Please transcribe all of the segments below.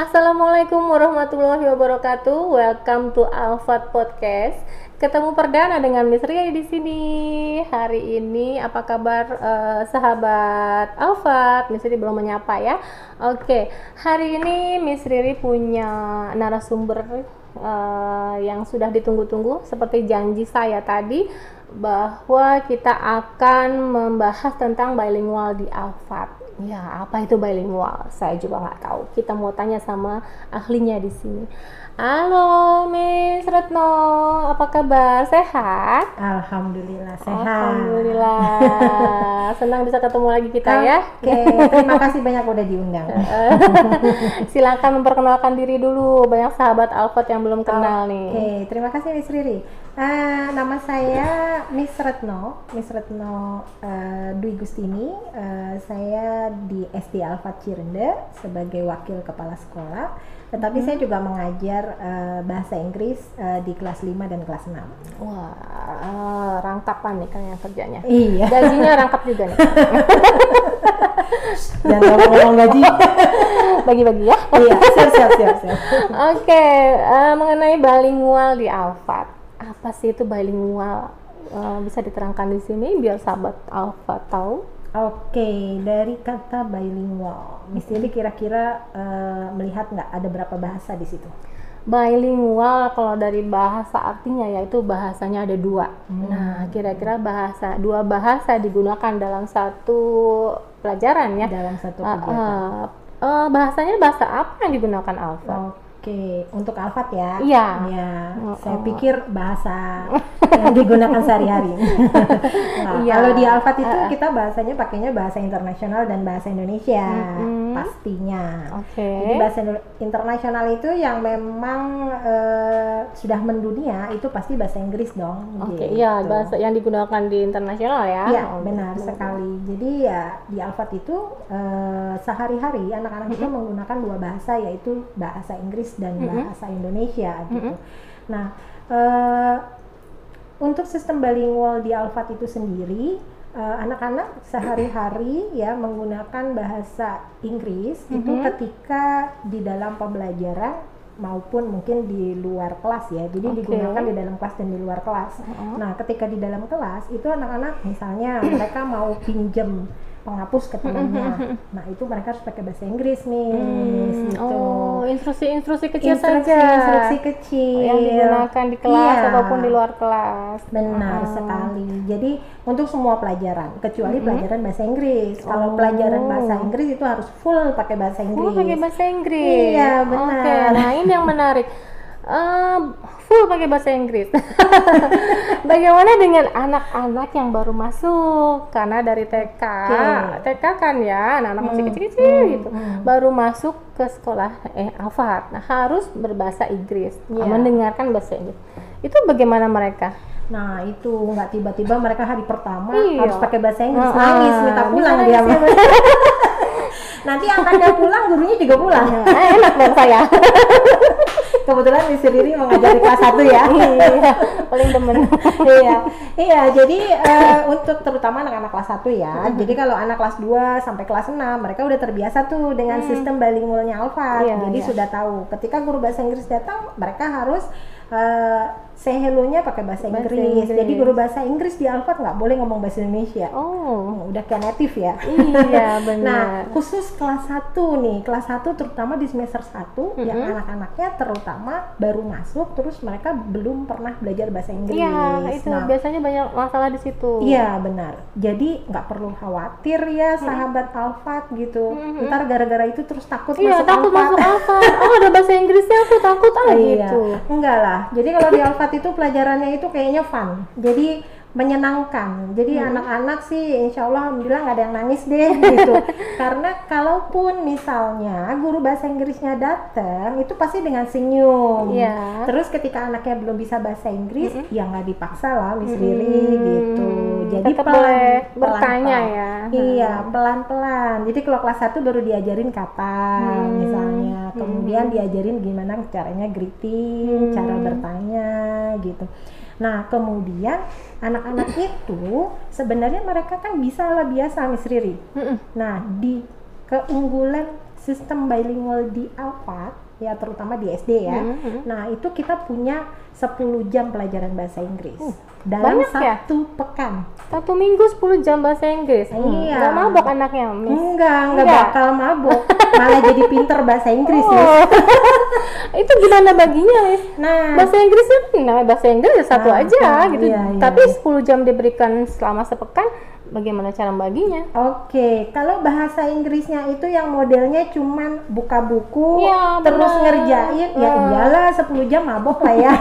Assalamualaikum warahmatullahi wabarakatuh. Welcome to Alfat Podcast. Ketemu perdana dengan Miss Ria di sini. Hari ini apa kabar eh, sahabat Alfat? Miss Riri belum menyapa ya. Oke, hari ini Miss Riri punya narasumber eh, yang sudah ditunggu-tunggu seperti janji saya tadi bahwa kita akan membahas tentang bilingual di Alfat. Ya, apa itu bilingual? Saya juga nggak tahu. Kita mau tanya sama ahlinya di sini. Halo, Miss Retno, apa kabar? Sehat? Alhamdulillah sehat. Alhamdulillah. Senang bisa ketemu lagi kita ya. Oke, terima kasih banyak udah diundang. Silakan memperkenalkan diri dulu. Banyak sahabat Alfat yang belum kenal nih. Oke, terima kasih Miss Riri. Eh, nama saya Miss Retno, Miss Retno eh, Dwi Gustini. Eh, saya di SD Alfat Cirende sebagai wakil kepala sekolah. Tetapi Hmm. saya juga mengajar eh, bahasa Inggris eh, di kelas 5 dan kelas 6. Wah, eh, rangkapan nih kan yang kerjanya. Iya. Gajinya rangkap juga nih. Jangan ngomong-ngomong gaji. Bagi-bagi ya. iya, siap siap siap. siap. Oke, eh, mengenai bilingual di Alfat. Apa sih itu bilingual? Eh, bisa diterangkan di sini biar sahabat Alfat tahu. Oke, dari kata bilingual, Miss kira-kira eh, melihat nggak ada berapa bahasa di situ? Bilingual kalau dari bahasa artinya yaitu bahasanya ada dua. Hmm. Nah, kira-kira bahasa dua bahasa digunakan dalam satu pelajaran ya. Dalam satu Eh, kegiatan. eh, eh, bahasanya bahasa apa yang digunakan Alfat? Oke, untuk Alfat ya? Iya. Ya, Oh, saya oh. pikir bahasa yang digunakan sehari-hari. Nah, Iya. Kalau di Alfat itu Eh, eh. kita bahasanya pakainya bahasa internasional dan bahasa Indonesia, Mm-mm. pastinya. Oke. Jadi bahasa internasional itu yang memang eh, sudah mendunia itu pasti bahasa Inggris dong. Oke, gitu. iya bahasa yang digunakan di internasional ya. Iya Oh, benar sekali. Jadi ya di Alfat itu eh, sehari-hari anak-anak itu menggunakan dua bahasa yaitu bahasa Inggris dan Mhm. bahasa Indonesia gitu. Mhm. Nah eh, untuk sistem bilingual di Alfat itu sendiri eh, anak-anak sehari-hari ya menggunakan bahasa Inggris itu Mhm. ketika di dalam pembelajaran maupun mungkin di luar kelas ya. Jadi Oke. digunakan di dalam kelas dan di luar kelas. Heeh. Nah, ketika di dalam kelas itu anak-anak misalnya mereka mau pinjem penghapus ke temannya. Nah, itu mereka harus pakai bahasa Inggris nih. Hmm, gitu. Oh, instruksi-instruksi kecil instruksi, saja. instruksi kecil yang digunakan di kelas Iya. ataupun di luar kelas. Benar Oh. sekali. Jadi untuk semua pelajaran, kecuali Mhm. pelajaran bahasa Inggris. Kalau Oh. pelajaran bahasa Inggris itu harus full pakai bahasa Inggris. Oh, pakai bahasa Inggris. Iya, benar. Oke, nah ini yang menarik. Eh, full pakai bahasa Inggris. Bagaimana dengan anak-anak yang baru masuk? Karena dari TK, Oke. TK kan ya, anak-anak masih Hmm, kecil-kecil hmm, gitu, hmm. baru masuk ke sekolah eh Alfat. Nah, harus berbahasa Inggris, Iya. mendengarkan bahasa Inggris. Itu bagaimana mereka? Nah, itu nggak tiba-tiba mereka hari pertama Iya. harus pakai bahasa Inggris, Heeh. nangis minta pulang dia. ya. Nanti angkatnya pulang, gurunya juga pulang. Ah, enak dong saya. Kebetulan Miss Riri mengajar di kelas 1 ya. iya, paling demen. iya, iya. Jadi eh, untuk terutama anak-anak kelas 1 ya. Jadi kalau anak kelas 2 sampai kelas 6 mereka udah terbiasa tuh dengan sistem bilingualnya Alfa. Iya, Jadi iya. sudah tahu. Ketika guru bahasa Inggris datang, mereka harus eh, say hello-nya pakai bahasa, Bahasa Inggris. Inggris. Jadi guru bahasa Inggris di Alfa nggak boleh ngomong bahasa Indonesia. Oh, Hmm, Udah kayak native ya. iya benar. Nah, khusus kelas 1 nih, kelas 1 terutama di semester 1 yang Mhm. anak-anaknya terutama baru masuk terus mereka belum pernah belajar bahasa Inggris. Iya, itu Nah, biasanya banyak masalah di situ. Iya benar. Jadi nggak perlu khawatir ya sahabat Alfat gitu. Mhm. Ntar gara-gara itu terus takut Iya, masuk takut Alfat. masuk Alfat. Oh, ada bahasa Inggrisnya aku takut ah Iya. gitu. Enggak lah. Jadi kalau di Alfat itu pelajarannya itu kayaknya fun. Jadi menyenangkan. Jadi Hmm. anak-anak sih insya Allah alhamdulillah nggak ada yang nangis deh gitu. Karena kalaupun misalnya guru bahasa Inggrisnya datang itu pasti dengan senyum. Iya. Terus ketika anaknya belum bisa bahasa Inggris ya nggak dipaksa lah Miss Mm-mm. Riri gitu. Jadi Tetap pelan, boleh pelan, bertanya pelan. ya. Iya, pelan-pelan. Jadi kalau kelas 1 baru diajarin kata Hmm. misalnya, kemudian diajarin gimana caranya greeting, Hmm. cara bertanya gitu. Nah, kemudian anak-anak itu sebenarnya mereka kan bisa lah biasa Miss Riri. Mm-mm. Nah, di keunggulan sistem bilingual di Alphard ya terutama di SD ya. Mhm, mhm. Nah, itu kita punya 10 jam pelajaran bahasa Inggris Uh, dalam banyak ya? satu pekan. Satu minggu 10 jam bahasa Inggris. Hmm, Iya. Nggak mabok anaknya, Miss. Enggak, enggak Enggak. bakal mabuk. Malah jadi pinter bahasa Inggris, Oh. Itu gimana baginya, Miss? Nah, Bahasa Inggrisnya nah, bahasa Inggris ya satu Nah, aja nah, gitu. iya, iya, Tapi iya. 10 jam diberikan selama sepekan, bagaimana cara baginya? Oke, kalau bahasa Inggrisnya itu yang modelnya cuman buka buku, Iya, terus benar. ngerjain, ya Hmm. iyalah 10 jam mabok lah ya.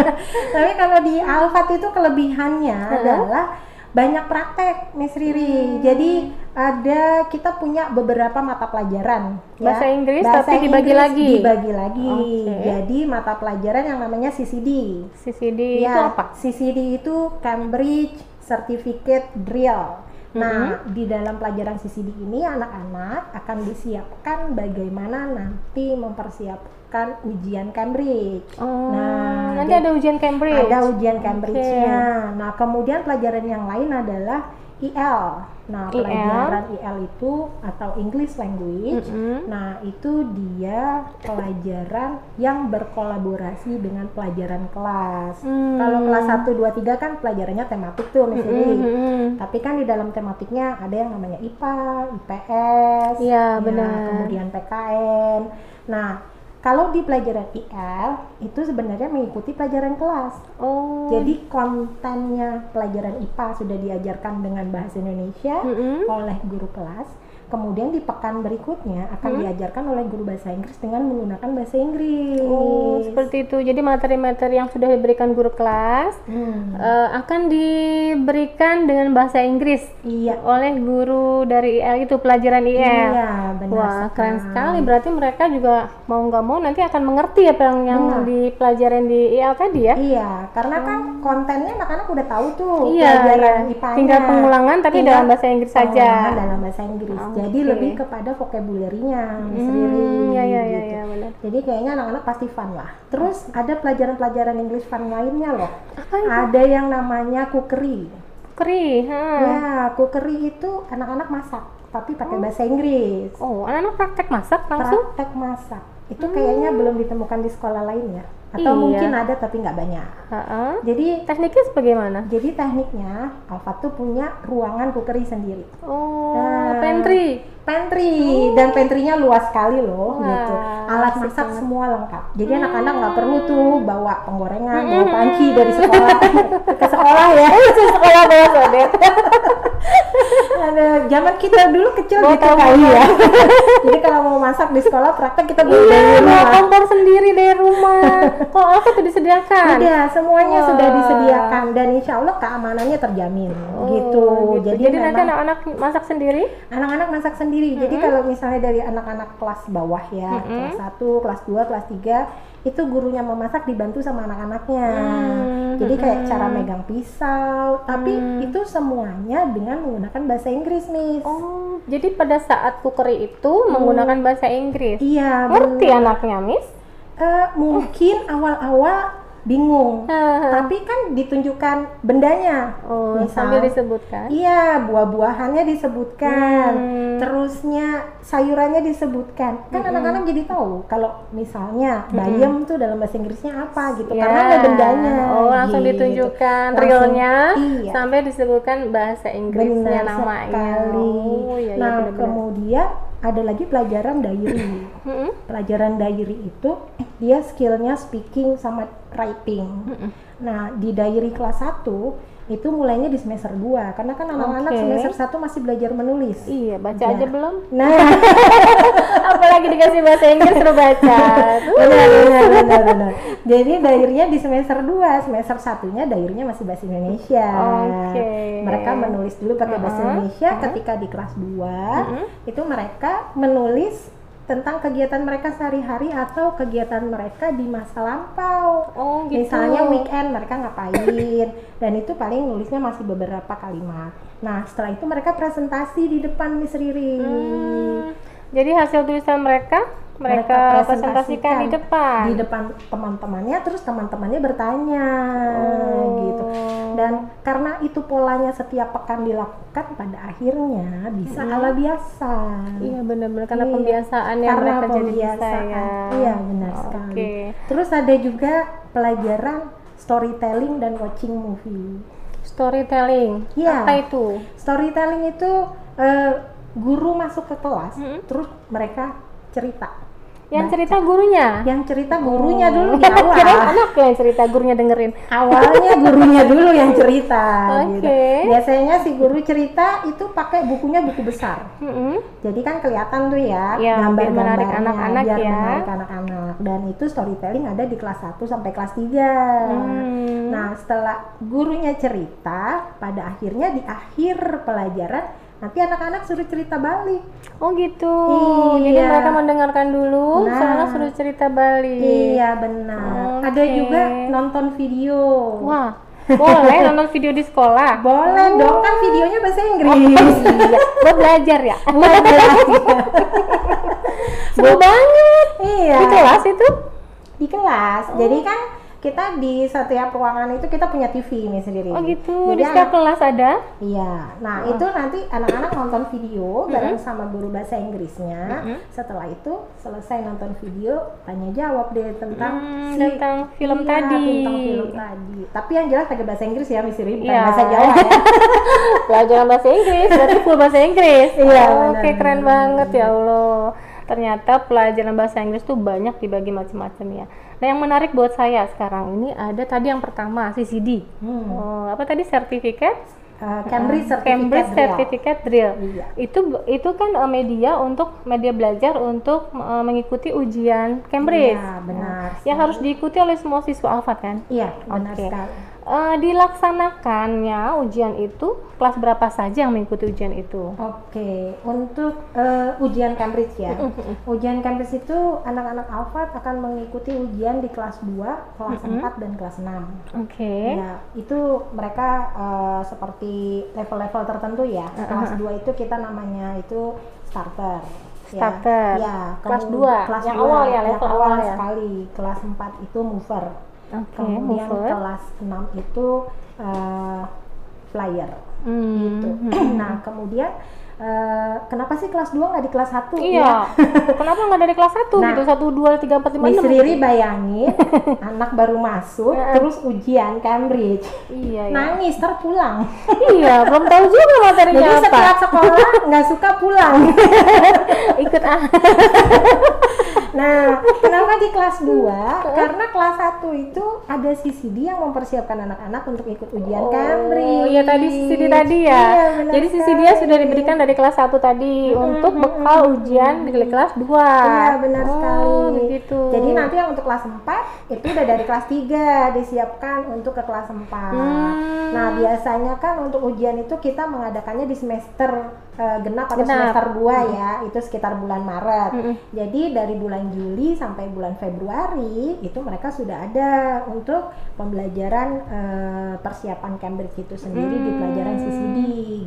Tapi kalau di Alfat itu kelebihannya Hmm. adalah banyak praktek, Miss Riri. Jadi ada kita punya beberapa mata pelajaran. ya. Bahasa Inggris, tapi dibagi Inggris lagi? Dibagi lagi. Oke. Jadi mata pelajaran yang namanya CCD. CCD Ya, itu apa? CCD itu Cambridge Certificate Drill. Nah, di dalam pelajaran CCD ini anak-anak akan disiapkan bagaimana nanti mempersiapkan ujian Cambridge. Oh, Nah, nanti ada ujian Cambridge. Ada ujian Cambridge-nya. Nah, kemudian pelajaran yang lain adalah IL. Nah, pelajaran IL itu atau English Language. Mm-mm. Nah, itu dia pelajaran yang berkolaborasi dengan pelajaran kelas. Hmm. Kalau kelas 1 2 3 kan pelajarannya tematik tuh Miss Lili. Mm-mm. Tapi kan di dalam tematiknya ada yang namanya IPA, IPS, Iya, ya, benar. kemudian PKN. Nah, kalau di pelajaran IL itu sebenarnya mengikuti pelajaran kelas. Oh. Jadi kontennya pelajaran IPA sudah diajarkan dengan bahasa Indonesia Mm-mm. oleh guru kelas. Kemudian di pekan berikutnya akan Hmm. diajarkan oleh guru bahasa Inggris dengan menggunakan bahasa Inggris. Oh, seperti itu. Jadi materi-materi yang sudah diberikan guru kelas Hmm, eh, akan diberikan dengan bahasa Inggris Iya. oleh guru dari IL itu pelajaran IL. Iya, benar. Wah, keren sekali. sekali. Berarti mereka juga mau nggak mau nanti akan mengerti apa yang, yang Benar. dipelajarin di IL tadi ya. Iya, karena kan kontennya anak-anak udah tahu tuh Iya, pelajaran iya. IPA-nya. Tinggal pengulangan tapi Tinggal dalam bahasa Inggris saja. dalam bahasa Inggris. Jadi Oke. lebih kepada vocabulary-nya, Hmm, Riri, ya ya ya gitu. ya benar. Jadi kayaknya anak-anak pasti fun lah. Terus ada pelajaran-pelajaran English fun lainnya loh. Apa itu? Ada yang namanya cookery. Keri, ha. Ya, cookery itu anak-anak masak, tapi pakai bahasa Inggris. Oh, anak-anak praktek masak langsung? Praktek masak. Itu kayaknya belum ditemukan di sekolah lain ya. Atau Iya. mungkin ada tapi nggak banyak. Ha-ha. Jadi Tekniknya bagaimana? jadi tekniknya Alfa tuh punya ruangan cookery sendiri. Oh, Nah, pantry. Pantry dan pantrynya luas sekali Wah, loh gitu. Alat masak banget. semua lengkap. Jadi anak-anak nggak perlu tuh bawa penggorengan, Hmm. bawa panci dari sekolah ke sekolah ya. sekolah bawa sodet. Ada zaman kita dulu kecil Bawa gitu kali ya. Jadi kalau mau masak di sekolah praktek kita bawa Iya, dari rumah. kompor sendiri dari rumah. Kok apa tuh disediakan? Udah semuanya Wah. sudah disediakan dan insya Allah keamanannya terjamin Oh, gitu. Jadi, Jadi, nanti anak-anak masak sendiri? anak-anak masak sendiri. Jadi kalau misalnya dari anak-anak kelas bawah ya, kelas 1, kelas 2, kelas 3 itu gurunya memasak dibantu sama anak-anaknya. Hmm, Jadi kayak cara megang pisau, tapi Hmm. itu semuanya dengan menggunakan bahasa Inggris, Miss. Oh, jadi pada saat cookery itu menggunakan bahasa Inggris. Iya, Ngerti anaknya, Miss? Eh, mungkin awal-awal bingung. Tapi kan ditunjukkan bendanya. Oh, Misal, sambil disebutkan. Iya, buah-buahannya disebutkan. Hmm. Terusnya sayurannya disebutkan. Kan anak-anak jadi tahu kalau misalnya bayam tuh dalam bahasa Inggrisnya apa gitu. Ya. Karena ada bendanya. Oh, langsung gitu. ditunjukkan Langsung- realnya iya. sampai disebutkan bahasa Inggrisnya Benar namanya. sekali. Oh, iya, iya, nah, benar-benar. kemudian ada lagi pelajaran diary. Pelajaran diary itu dia skillnya speaking sama writing. Nah di diary kelas 1 itu mulainya di semester 2 karena kan anak-anak Oke. semester 1 masih belajar menulis. Iya, baca Ya. aja belum? Nah, Apalagi dikasih bahasa Inggris suruh baca. Benar, benar, benar, benar. Jadi diary-nya di semester 2, semester satunya diary-nya masih bahasa Indonesia. Oke. Mereka menulis dulu pakai bahasa Uh-uh, Indonesia ketika di kelas 2 itu mereka menulis tentang kegiatan mereka sehari-hari atau kegiatan mereka di masa lampau. Oh, gitu. Misalnya weekend mereka ngapain dan itu paling nulisnya masih beberapa kalimat. Nah, setelah itu mereka presentasi di depan Miss Riri. Hmm, jadi hasil tulisan mereka mereka, presentasikan di depan. di depan teman-temannya terus teman-temannya bertanya Oh. gitu Dan karena itu polanya setiap pekan dilakukan, pada akhirnya bisa Hmm. ala biasa. Iya benar-benar karena Iya, pembiasaan yang karena mereka jadi bisa ya. Iya, benar Oke. sekali. Terus ada juga pelajaran storytelling dan watching movie. Storytelling. Iya. Apa itu? Storytelling itu eh, guru masuk ke kelas, Mm-mm. terus mereka cerita. Yang Baca. cerita gurunya. Yang cerita gurunya Oh. dulu di awal. Kirain anaknya yang cerita, gurunya dengerin. Awalnya gurunya dulu yang cerita. gitu. Oke. Biasanya si guru cerita itu pakai bukunya buku besar. Mm-mm. Jadi kan kelihatan tuh ya Iya, biar menarik gambar-gambarnya, anak-anak biar ya. menarik anak-anak. Dan itu storytelling ada di kelas 1 sampai kelas 3. Hmm. Nah, setelah gurunya cerita, pada akhirnya di akhir pelajaran nanti anak-anak suruh cerita balik. Oh gitu. Jadi Iya. mereka mendengarkan dulu, Nah. soalnya suruh cerita balik. Iya, benar. Oke. Ada juga nonton video. Wah, boleh nonton video di sekolah. Boleh Oh. dong, kan videonya bahasa Inggris. Iya, buat belajar ya. Buat belajar. Seru banget. iya. Di kelas itu? Di kelas. Jadi kan kita di setiap ruangan itu kita punya TV ini sendiri. Oh gitu. Jadi Di setiap anak- kelas ada. Iya. Nah, itu nanti anak-anak nonton video bareng sama guru bahasa Inggrisnya. Setelah itu selesai nonton video, tanya jawab deh tentang Hmm, si tentang film Iya, tadi. Tentang film tadi. Tapi yang jelas pakai bahasa Inggris ya, Miss Riri, bukan Iya. bahasa Jawa ya. Pelajaran bahasa Inggris, berarti full bahasa Inggris. Iya, Oke, benar, keren banget ya Allah. Ternyata pelajaran bahasa Inggris tuh banyak dibagi macam-macam ya. Nah, yang menarik buat saya sekarang ini ada tadi yang pertama CCD. Hmm. Oh, apa tadi sertifikat? Eh, Cambridge Certificate Cambridge Drill. Certificate Drill. Iya. Itu itu kan eh, media untuk media belajar untuk eh, mengikuti ujian Cambridge. Iya, benar. Yang harus diikuti oleh semua siswa Alfat kan? Iya, benar Oke. sekali. Eh, dilaksanakannya ujian itu kelas berapa saja yang mengikuti ujian itu? Oke, untuk eh, ujian Cambridge ya. ujian Cambridge itu anak-anak Alphard akan mengikuti ujian di kelas 2, kelas 4 dan kelas 6. Oke. Ya, itu mereka eh, seperti level-level tertentu ya. Kelas 2 itu kita namanya itu starter. Ya. Starter. Ya, Kelas kemudian- dua. kelas Yang dua, awal ya, level awal awal ya. sekali. Kelas 4 itu mover. Oke, Kemudian mover. kelas 6 itu eh, flyer Hmm, gitu. nah, kemudian eh, kenapa sih kelas 2 nggak di kelas 1? Iya. Kenapa nggak dari kelas 1 Nah, gitu? 1 2 3 4 5 Miss 6. Riri bayangin anak baru masuk terus ujian Cambridge. Iya, iya. Nangis terpulang. iya, belum tahu juga materinya Jadi apa. setelah sekolah nggak suka pulang. Ikut ah. Nah, kenapa di kelas 2? Karena kelas 1 itu ada CCD yang mempersiapkan anak-anak untuk ikut ujian Cambridge. Oh, iya tadi CCD tadi ya. Iya, Jadi CCD nya sudah diberikan dari kelas 1 tadi untuk bekal ujian di kelas 2. Iya benar oh, sekali. begitu. Jadi nanti yang untuk kelas 4 itu udah dari kelas 3 disiapkan untuk ke kelas 4. Hmm. Nah, biasanya kan untuk ujian itu kita mengadakannya di semester eh, genap atau Genap. semester 2 ya, itu sekitar bulan Maret. Mm-mm. Jadi dari bulan Juli sampai bulan Februari itu mereka sudah ada untuk pembelajaran eh, persiapan Cambridge itu sendiri di pelajaran CCD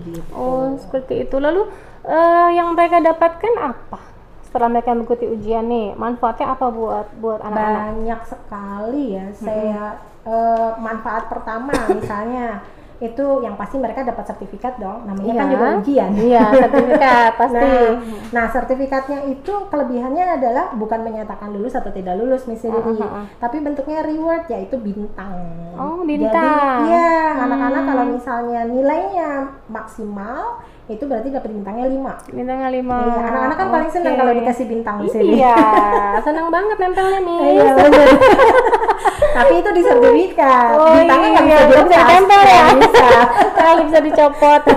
gitu. Oh, seperti itu. Lalu eh, yang mereka dapatkan apa? Setelah mereka mengikuti ujian nih, manfaatnya apa buat buat anak-anak? banyak sekali ya saya eh, manfaat pertama misalnya itu yang pasti mereka dapat sertifikat dong namanya kan Iya. juga ujian Iya, sertifikat pasti. Nah, nah sertifikatnya itu kelebihannya adalah bukan menyatakan lulus atau tidak lulus Miss Riri, Uh, uh, uh. tapi bentuknya reward yaitu bintang. Oh, Jadi bintang. ya anak-anak Hmm. kalau misalnya nilainya maksimal itu berarti dapat bintangnya 5 Bintangnya 5. Iya, anak-anak kan paling senang kalau dikasih bintang di sini. Iya, senang banget nempelnya nih. Iya. Tapi itu di sertifikat. Oh Bintangnya nggak iya, bisa nggak bisa dilepas. ditempel ya? Nggak bisa. Kali bisa dicopot.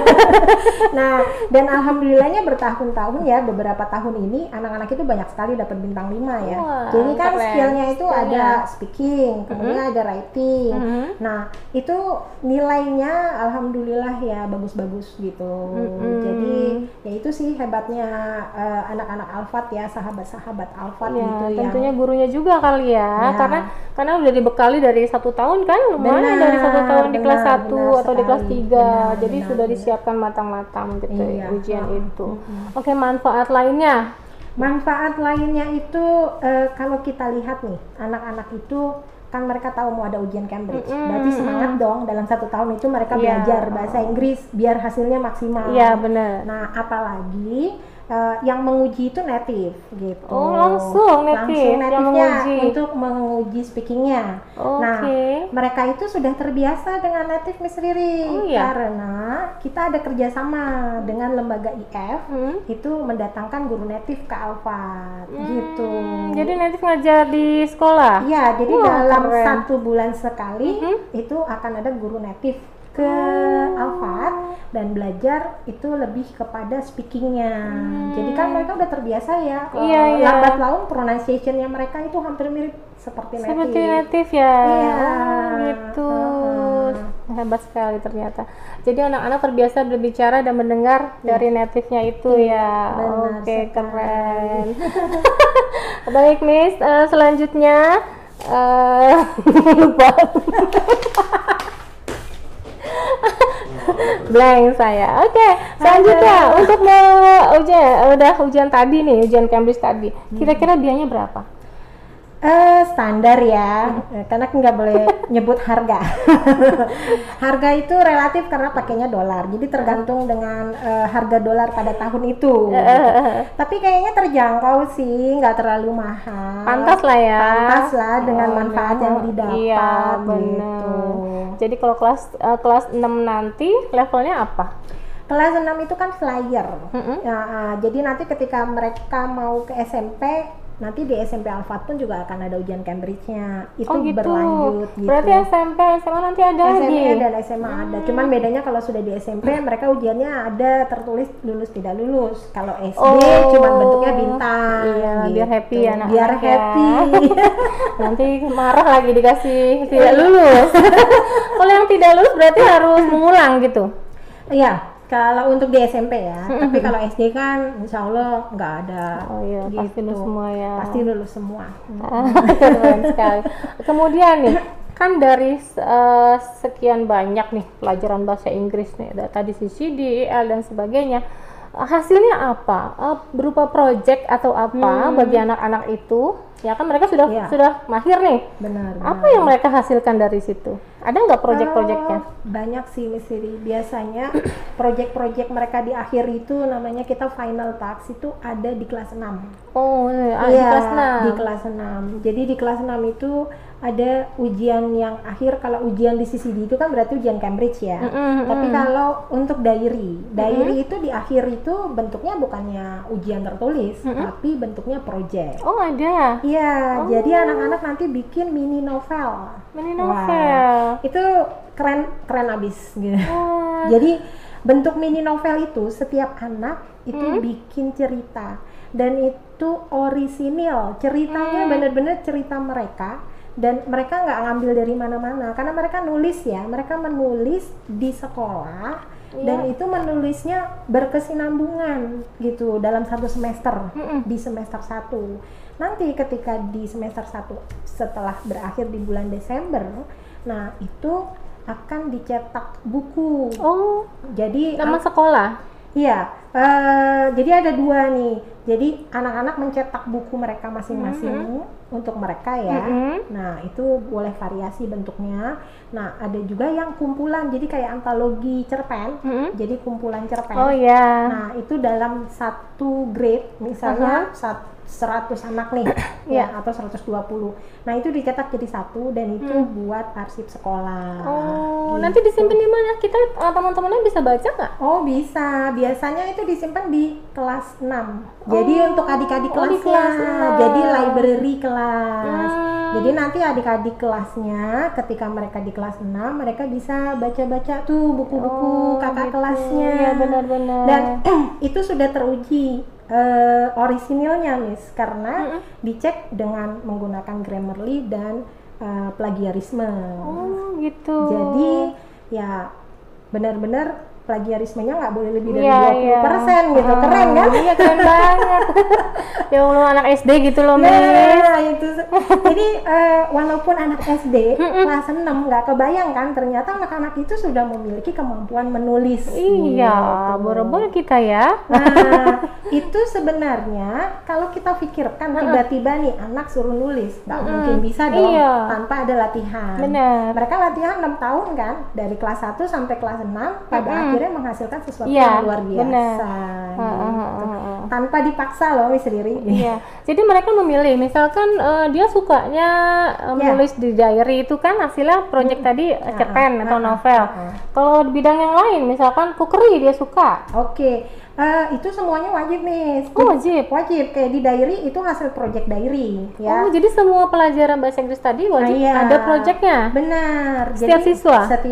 Nah, dan alhamdulillahnya bertahun-tahun ya, beberapa tahun ini anak-anak itu banyak sekali dapat bintang 5 ya. Wah, Jadi kan keren. skillnya itu Skillnya. ada speaking, kemudian ada writing. Mhm. Nah, itu nilainya alhamdulillah ya bagus-bagus gitu. Mhm. Jadi ya itu sih hebatnya eh, anak-anak Alfat ya, sahabat-sahabat Alfat Ya, gitu yang tentunya gurunya juga kali ya, Ya. karena karena udah dibekali dari satu tahun kan, lumayan Benar, dari satu tahun di kelas benar, 1 benar atau di kelas sekali. 3 Benar, jadi benar, sudah benar. disiapkan matang-matang gitu Iya. ujian Mm-mm, itu. mm-mm. Oke, manfaat lainnya. Manfaat lainnya itu eh, kalau kita lihat nih, anak-anak itu kan mereka tahu mau ada ujian Cambridge. Mm-mm, Berarti semangat dong dalam satu tahun itu mereka Iya. belajar bahasa Inggris biar hasilnya maksimal. Iya benar. Nah, apalagi eh, yang menguji itu native gitu. Oh, langsung native Langsung yang native-nya menguji. untuk menguji speakingnya. Oke. Nah, mereka itu sudah terbiasa dengan native Miss Riri Oh, iya? karena kita ada kerjasama dengan lembaga IF Hmm. itu mendatangkan guru native ke Alfat gitu. Hmm, Jadi native ngajar di sekolah. Iya, jadi Wah, dalam keren. satu bulan sekali Mhm. itu akan ada guru native ke Alfat dan belajar itu lebih kepada speakingnya. Jadi kan mereka udah terbiasa ya. Hmm. Iya, iya. Lambat laun pronunciationnya mereka itu hampir mirip seperti native. Seperti native ya. Iya. Oh, gitu. Heeh. Hebat sekali ternyata. Jadi anak-anak terbiasa berbicara dan mendengar dari native-nya itu ya. Iya. benar Oke, sekali. keren. Baik, Miss. Eh, selanjutnya eh lupa. Blank saya. Oke, selanjutnya untuk mau ujian udah ujian tadi nih, ujian Cambridge tadi. Kira-kira biayanya berapa? Eh, standar ya, Eh, karena nggak boleh nyebut harga. harga itu relatif karena pakainya dolar, jadi tergantung dengan eh, harga dolar pada tahun itu. Tapi kayaknya terjangkau sih, nggak terlalu mahal. Pantas lah ya. Pantas lah dengan Oh, manfaat yang didapat. Iya, gitu. benar. Jadi kalau kelas eh, kelas 6 nanti levelnya apa? Kelas 6 itu kan flyer. Mm-mm. Ya, ah, jadi nanti ketika mereka mau ke SMP, nanti di SMP Alfat pun juga akan ada ujian Cambridge-nya. Itu oh gitu. berlanjut gitu. Berarti SMP, SMA nanti ada lagi. SMP dan SMA ada. Cuman bedanya kalau sudah di SMP mereka ujiannya ada tertulis lulus tidak lulus. Kalau SD Oh. cuman bentuknya bintang. Iya, gitu. biar happy ya anak-anak Biar ya. happy. nanti marah lagi dikasih tidak lulus. kalau yang tidak lulus berarti harus mengulang gitu. Iya, kalau untuk di SMP ya. Tapi kalau SD kan insya Allah nggak ada. Oh iya, pasti gitu. lulus semua ya. Pasti lulus semua. Keren sekali. Kemudian nih, kan dari eh, sekian banyak nih pelajaran bahasa Inggris nih, ada tadi CCD, EL dan sebagainya. Eh, Hasilnya apa? Eh, berupa project atau apa bagi anak-anak itu? Ya kan mereka sudah Iya. sudah mahir nih. Benar. Apa yang mereka hasilkan dari situ? Ada nggak project-projectnya? Eh, banyak sih Miss Siri. Biasanya project-project mereka di akhir itu namanya kita final task itu ada di kelas 6. Oh, ah, di Iya, kelas 6. di kelas 6. Jadi di kelas 6 itu ada ujian yang akhir kalau ujian di CCD itu kan berarti ujian Cambridge ya. Mm-mm, Tapi mm. kalau untuk diary, diary itu di akhir itu bentuknya bukannya ujian tertulis, tapi bentuknya project. Oh, ada. Iya, jadi anak-anak nanti bikin mini novel. Mini Wah, novel. itu keren keren abis gitu. Wah, Jadi bentuk mini novel itu setiap anak itu Hmm? bikin cerita dan itu orisinil. Ceritanya Hmm. bener-bener cerita mereka dan mereka nggak ngambil dari mana-mana karena mereka nulis ya. Mereka menulis di sekolah dan Iya. itu menulisnya berkesinambungan gitu dalam satu semester Mm-mm. di semester 1. Nanti ketika di semester 1 setelah berakhir di bulan Desember, nah itu akan dicetak buku. Oh, Jadi nama sekolah. Iya, eh, jadi ada dua nih. Jadi anak-anak mencetak buku mereka masing-masing untuk mereka ya. Mhm. Nah itu boleh variasi bentuknya. Nah ada juga yang kumpulan, jadi kayak antologi cerpen. Mhm. Jadi kumpulan cerpen. Oh ya. Nah, itu dalam satu grade, misalnya sat- 100 anak nih, ya, atau 120. Nah, itu dicetak jadi satu dan itu buat arsip sekolah. Oh, Gitu. nanti disimpan di mana? Kita uh, teman-temannya bisa baca nggak? Oh, bisa. Biasanya itu disimpan di kelas 6. Jadi Oh, untuk adik-adik oh, di kelas. Jadi library kelas. Hmm. Jadi nanti adik-adik kelasnya ketika mereka di kelas 6, mereka bisa baca-baca tuh buku-buku Oh, kakak gitu. kelasnya. Iya, benar-benar. Dan itu sudah teruji eh, orisinilnya, Miss, karena dicek dengan menggunakan Grammarly dan eh, plagiarisme. Oh, gitu. Jadi ya benar-benar plagiarismenya nggak boleh lebih dari Iya, 20% iya. gitu. Ah, Keren kan? Iya, keren banget. ya Allah, anak SD gitu loh. Nah, itu. Jadi eh, walaupun anak SD kelas 6 nggak kebayang kan ternyata anak-anak itu sudah memiliki kemampuan menulis. Iya, Gitu. boro-boro kita ya. Nah, itu sebenarnya kalau kita pikirkan tiba-tiba nih anak suruh nulis, nggak mungkin bisa dong Iya. tanpa ada latihan. Benar. Mereka latihan 6 tahun kan, dari kelas 1 sampai kelas 6, pada akhirnya menghasilkan sesuatu Iya, yang luar biasa. benar. gitu. Ah, ah, ah. Tanpa dipaksa loh, Miss Riri. Iya, jadi mereka memilih. Misalkan eh, dia sukanya eh, Ya. menulis di diary itu kan hasilnya project tadi eh, cerpen atau novel. Kalau di bidang yang lain, misalkan cookery dia suka. Oke, eh, itu semuanya wajib nih. Oh, wajib. Wajib, kayak di diary itu hasil project diary, ya. Oh, jadi semua pelajaran bahasa Inggris tadi wajib Ah, iya. ada projectnya. Benar. Setiap Jadi, siswa? Setiap